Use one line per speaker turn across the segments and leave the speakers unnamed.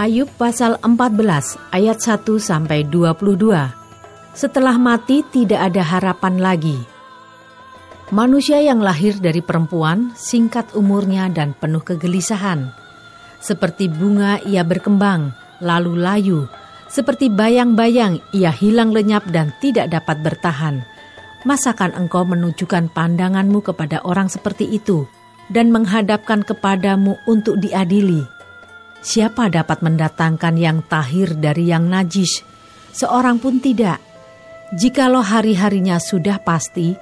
Ayub pasal 14 ayat 1 sampai 22. Setelah mati tidak ada harapan lagi. Manusia yang lahir dari perempuan singkat umurnya dan penuh kegelisahan. Seperti bunga ia berkembang, lalu layu. Seperti bayang-bayang ia hilang lenyap dan tidak dapat bertahan. Masakan engkau menunjukkan pandanganmu kepada orang seperti itu dan menghadapkan kepadamu untuk diadili? Siapa dapat mendatangkan yang tahir dari yang najis? Seorang pun tidak. Jikalau hari-harinya sudah pasti,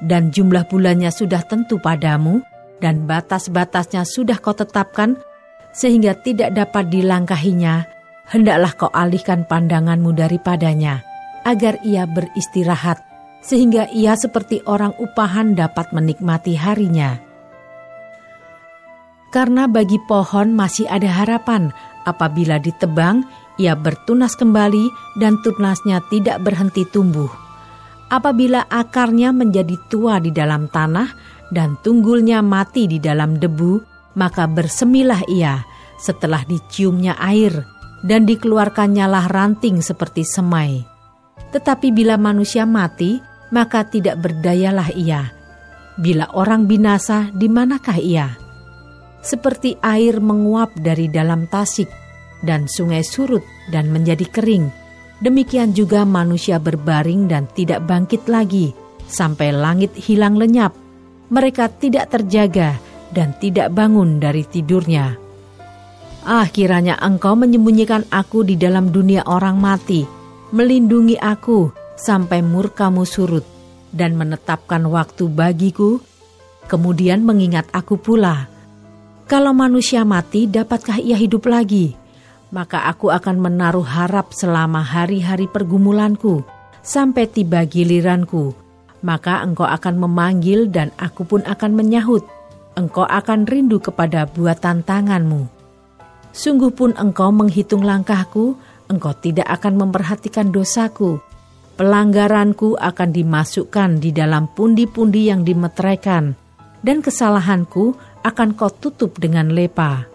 dan jumlah bulannya sudah tentu padamu, dan batas-batasnya sudah kau tetapkan, sehingga tidak dapat dilangkahinya, hendaklah kau alihkan pandanganmu daripadanya, agar ia beristirahat, sehingga ia seperti orang upahan dapat menikmati harinya.' Karena bagi pohon masih ada harapan apabila ditebang, ia bertunas kembali dan tunasnya tidak berhenti tumbuh. Apabila akarnya menjadi tua di dalam tanah dan tunggulnya mati di dalam debu, maka bersemilah ia setelah diciumnya air dan dikeluarkannya lah ranting seperti semai. Tetapi bila manusia mati, maka tidak berdayalah ia. Bila orang binasa, di manakah ia? Seperti air menguap dari dalam tasik, dan sungai surut dan menjadi kering. Demikian juga manusia berbaring dan tidak bangkit lagi, sampai langit hilang lenyap. Mereka tidak terjaga dan tidak bangun dari tidurnya. Ah, kiranya engkau menyembunyikan aku di dalam dunia orang mati, melindungi aku sampai murkamu surut, dan menetapkan waktu bagiku, kemudian mengingat aku pula.' Kalau manusia mati, dapatkah ia hidup lagi? Maka aku akan menaruh harap selama hari-hari pergumulanku, sampai tiba giliranku. Maka engkau akan memanggil dan aku pun akan menyahut. Engkau akan rindu kepada buatan tanganmu. Sungguh pun engkau menghitung langkahku, engkau tidak akan memperhatikan dosaku. Pelanggaranku akan dimasukkan di dalam pundi-pundi yang dimeteraikan, dan kesalahanku akan kau tutup dengan lepa.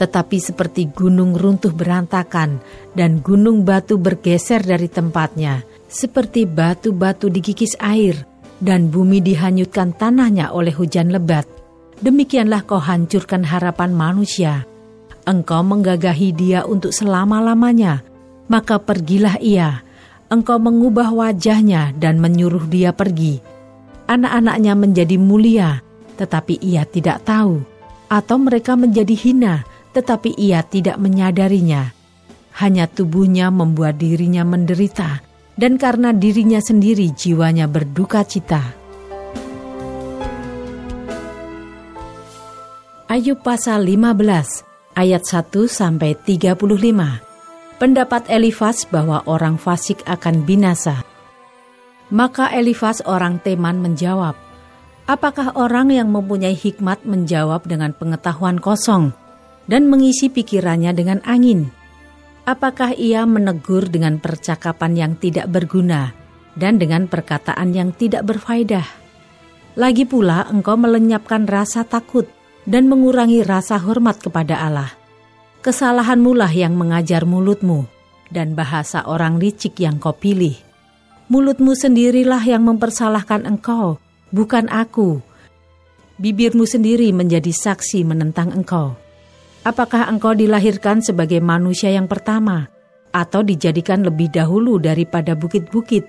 Tetapi seperti gunung runtuh berantakan dan gunung batu bergeser dari tempatnya, seperti batu-batu digigis air dan bumi dihanyutkan tanahnya oleh hujan lebat, demikianlah kau hancurkan harapan manusia. Engkau menggagahi dia untuk selama-lamanya, maka pergilah ia. Engkau mengubah wajahnya dan menyuruh dia pergi anak-anaknya menjadi mulia, tetapi ia tidak tahu, atau mereka menjadi hina, tetapi ia tidak menyadarinya. Hanya tubuhnya membuat dirinya menderita, dan karena dirinya sendiri jiwanya berduka cita. Ayub pasal 15 ayat 1 sampai 35. Pendapat Elifas bahwa orang fasik akan binasa. Maka Elifas orang Teman menjawab, Apakah orang yang mempunyai hikmat menjawab dengan pengetahuan kosong dan mengisi pikirannya dengan angin? Apakah ia menegur dengan percakapan yang tidak berguna dan dengan perkataan yang tidak berfaedah? Lagi pula engkau melenyapkan rasa takut dan mengurangi rasa hormat kepada Allah. Kesalahanmu lah yang mengajar mulutmu dan bahasa orang licik yang kau pilih mulutmu sendirilah yang mempersalahkan engkau, bukan aku. Bibirmu sendiri menjadi saksi menentang engkau. Apakah engkau dilahirkan sebagai manusia yang pertama, atau dijadikan lebih dahulu daripada bukit-bukit?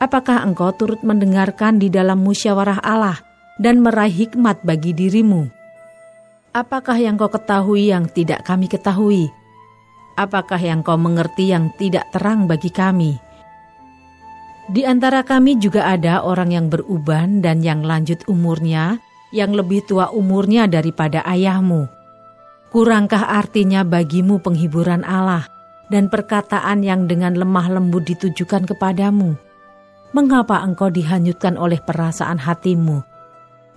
Apakah engkau turut mendengarkan di dalam musyawarah Allah dan meraih hikmat bagi dirimu? Apakah yang kau ketahui yang tidak kami ketahui? Apakah yang kau mengerti yang tidak terang bagi kami?' Di antara kami juga ada orang yang beruban dan yang lanjut umurnya, yang lebih tua umurnya daripada ayahmu. Kurangkah artinya bagimu penghiburan Allah dan perkataan yang dengan lemah lembut ditujukan kepadamu? Mengapa engkau dihanyutkan oleh perasaan hatimu?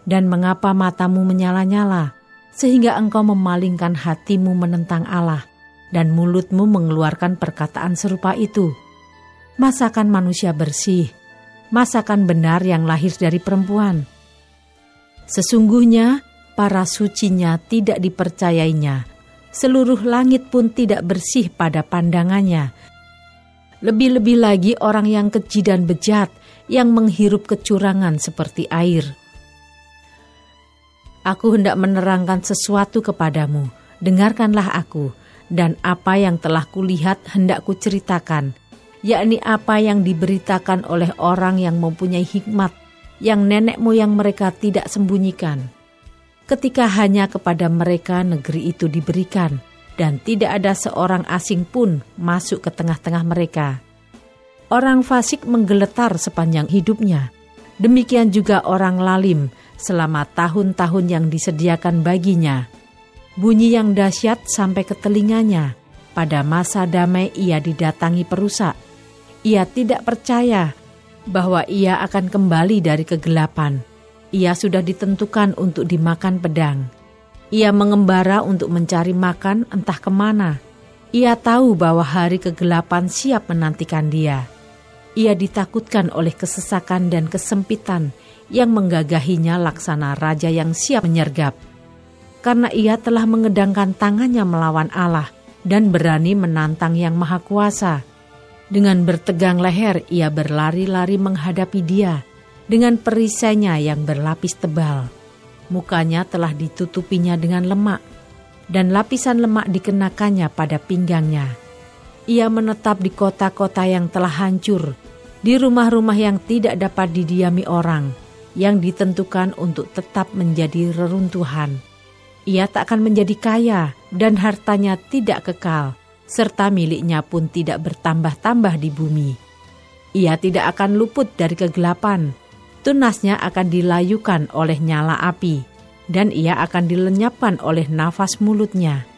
Dan mengapa matamu menyala-nyala, sehingga engkau memalingkan hatimu menentang Allah, dan mulutmu mengeluarkan perkataan serupa itu? Masakan manusia bersih, masakan benar yang lahir dari perempuan. Sesungguhnya, para sucinya tidak dipercayainya. Seluruh langit pun tidak bersih pada pandangannya. Lebih-lebih lagi orang yang keji dan bejat yang menghirup kecurangan seperti air. Aku hendak menerangkan sesuatu kepadamu. Dengarkanlah aku, dan apa yang telah kulihat hendak kuceritakan, yakni apa yang diberitakan oleh orang yang mempunyai hikmat, yang nenek moyang mereka tidak sembunyikan ketika hanya kepada mereka negeri itu diberikan, dan tidak ada seorang asing pun masuk ke tengah-tengah mereka. Orang fasik menggeletar sepanjang hidupnya, demikian juga orang lalim selama tahun-tahun yang disediakan baginya. Bunyi yang dahsyat sampai ke telinganya. Pada masa damai ia didatangi perusak. Ia tidak percaya bahwa ia akan kembali dari kegelapan ia sudah ditentukan untuk dimakan pedang. Ia mengembara untuk mencari makan entah ke mana. Ia tahu bahwa hari kegelapan siap menantikan dia. Ia ditakutkan oleh kesesakan dan kesempitan yang menggagahinya laksana raja yang siap menyergap. Karena ia telah mengedangkan tangannya melawan Allah dan berani menantang yang maha kuasa. Dengan bertegang leher ia berlari-lari menghadapi dia dengan perisainya yang berlapis tebal. Mukanya telah ditutupinya dengan lemak, dan lapisan lemak dikenakannya pada pinggangnya. Ia menetap di kota-kota yang telah hancur, di rumah-rumah yang tidak dapat didiami orang, yang ditentukan untuk tetap menjadi reruntuhan. Ia tak akan menjadi kaya, dan hartanya tidak kekal, serta miliknya pun tidak bertambah-tambah di bumi. Ia tidak akan luput dari kegelapan, tunasnya akan dilayukan oleh nyala api, dan ia akan dilenyapkan oleh nafas mulutnya.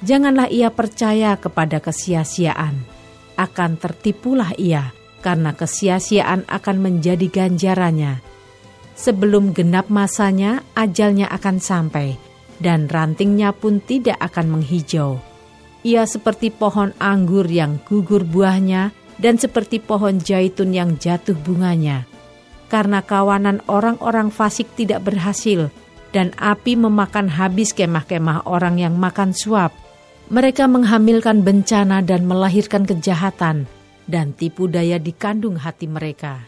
Janganlah ia percaya kepada kesia-siaan, akan tertipulah ia, karena kesia-siaan akan menjadi ganjarannya. Sebelum genap masanya, ajalnya akan sampai, dan rantingnya pun tidak akan menghijau. Ia seperti pohon anggur yang gugur buahnya, dan seperti pohon jaitun yang jatuh bunganya karena kawanan orang-orang fasik tidak berhasil dan api memakan habis kemah-kemah orang yang makan suap. Mereka menghamilkan bencana dan melahirkan kejahatan dan tipu daya di kandung hati mereka.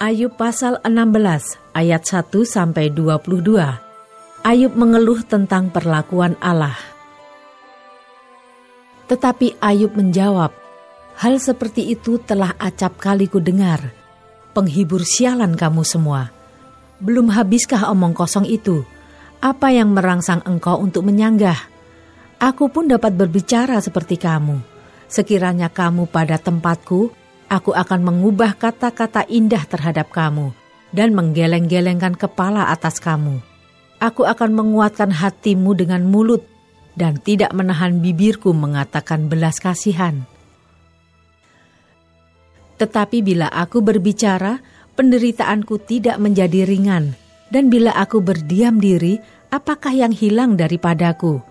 Ayub pasal 16 ayat 1 sampai 22. Ayub mengeluh tentang perlakuan Allah. Tetapi Ayub menjawab, Hal seperti itu telah acap kali ku dengar. Penghibur sialan kamu semua. Belum habiskah omong kosong itu? Apa yang merangsang engkau untuk menyanggah? Aku pun dapat berbicara seperti kamu. Sekiranya kamu pada tempatku, aku akan mengubah kata-kata indah terhadap kamu dan menggeleng-gelengkan kepala atas kamu. Aku akan menguatkan hatimu dengan mulut dan tidak menahan bibirku mengatakan belas kasihan.' Tetapi bila aku berbicara, penderitaanku tidak menjadi ringan, dan bila aku berdiam diri, apakah yang hilang daripadaku?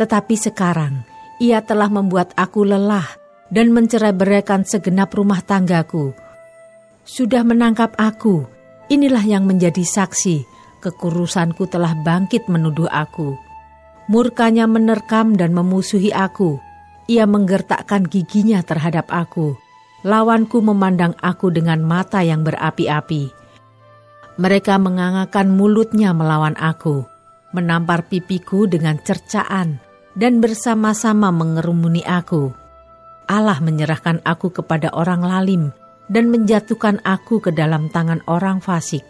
Tetapi sekarang ia telah membuat aku lelah dan mencerai-beraikan segenap rumah tanggaku. Sudah menangkap aku, inilah yang menjadi saksi, kekurusanku telah bangkit menuduh aku. Murkanya menerkam dan memusuhi aku ia menggertakkan giginya terhadap aku. Lawanku memandang aku dengan mata yang berapi-api. Mereka mengangakan mulutnya melawan aku, menampar pipiku dengan cercaan, dan bersama-sama mengerumuni aku. Allah menyerahkan aku kepada orang lalim dan menjatuhkan aku ke dalam tangan orang fasik.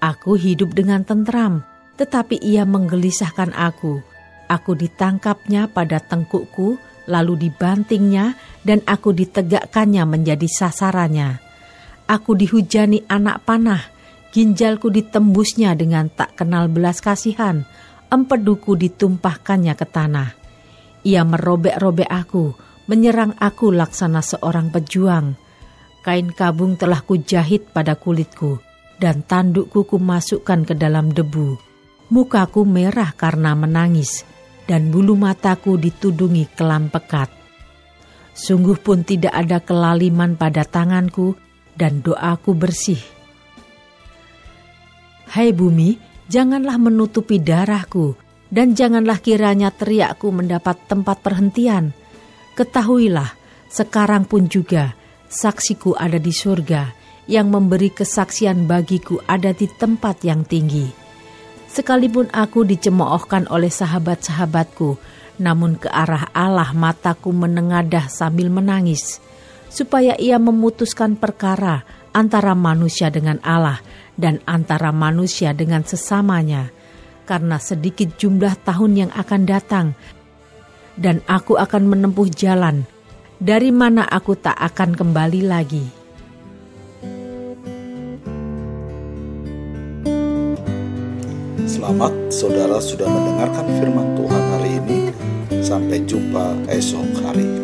Aku hidup dengan tentram, tetapi ia menggelisahkan aku. Aku ditangkapnya pada tengkukku lalu dibantingnya dan aku ditegakkannya menjadi sasarannya. Aku dihujani anak panah, ginjalku ditembusnya dengan tak kenal belas kasihan, empeduku ditumpahkannya ke tanah. Ia merobek-robek aku, menyerang aku laksana seorang pejuang. Kain kabung telah kujahit pada kulitku, dan tandukku kumasukkan ke dalam debu. Mukaku merah karena menangis, dan bulu mataku ditudungi kelam pekat. Sungguh pun tidak ada kelaliman pada tanganku, dan doaku bersih Hai bumi, janganlah menutupi darahku, dan janganlah kiranya teriakku mendapat tempat perhentian. Ketahuilah, sekarang pun juga saksiku ada di surga, yang memberi kesaksian bagiku ada di tempat yang tinggi. Sekalipun aku dicemoohkan oleh sahabat-sahabatku, namun ke arah Allah mataku menengadah sambil menangis, supaya ia memutuskan perkara antara manusia dengan Allah dan antara manusia dengan sesamanya, karena sedikit jumlah tahun yang akan datang, dan aku akan menempuh jalan dari mana aku tak akan kembali lagi.
Selamat saudara sudah mendengarkan firman Tuhan hari ini. Sampai jumpa esok hari.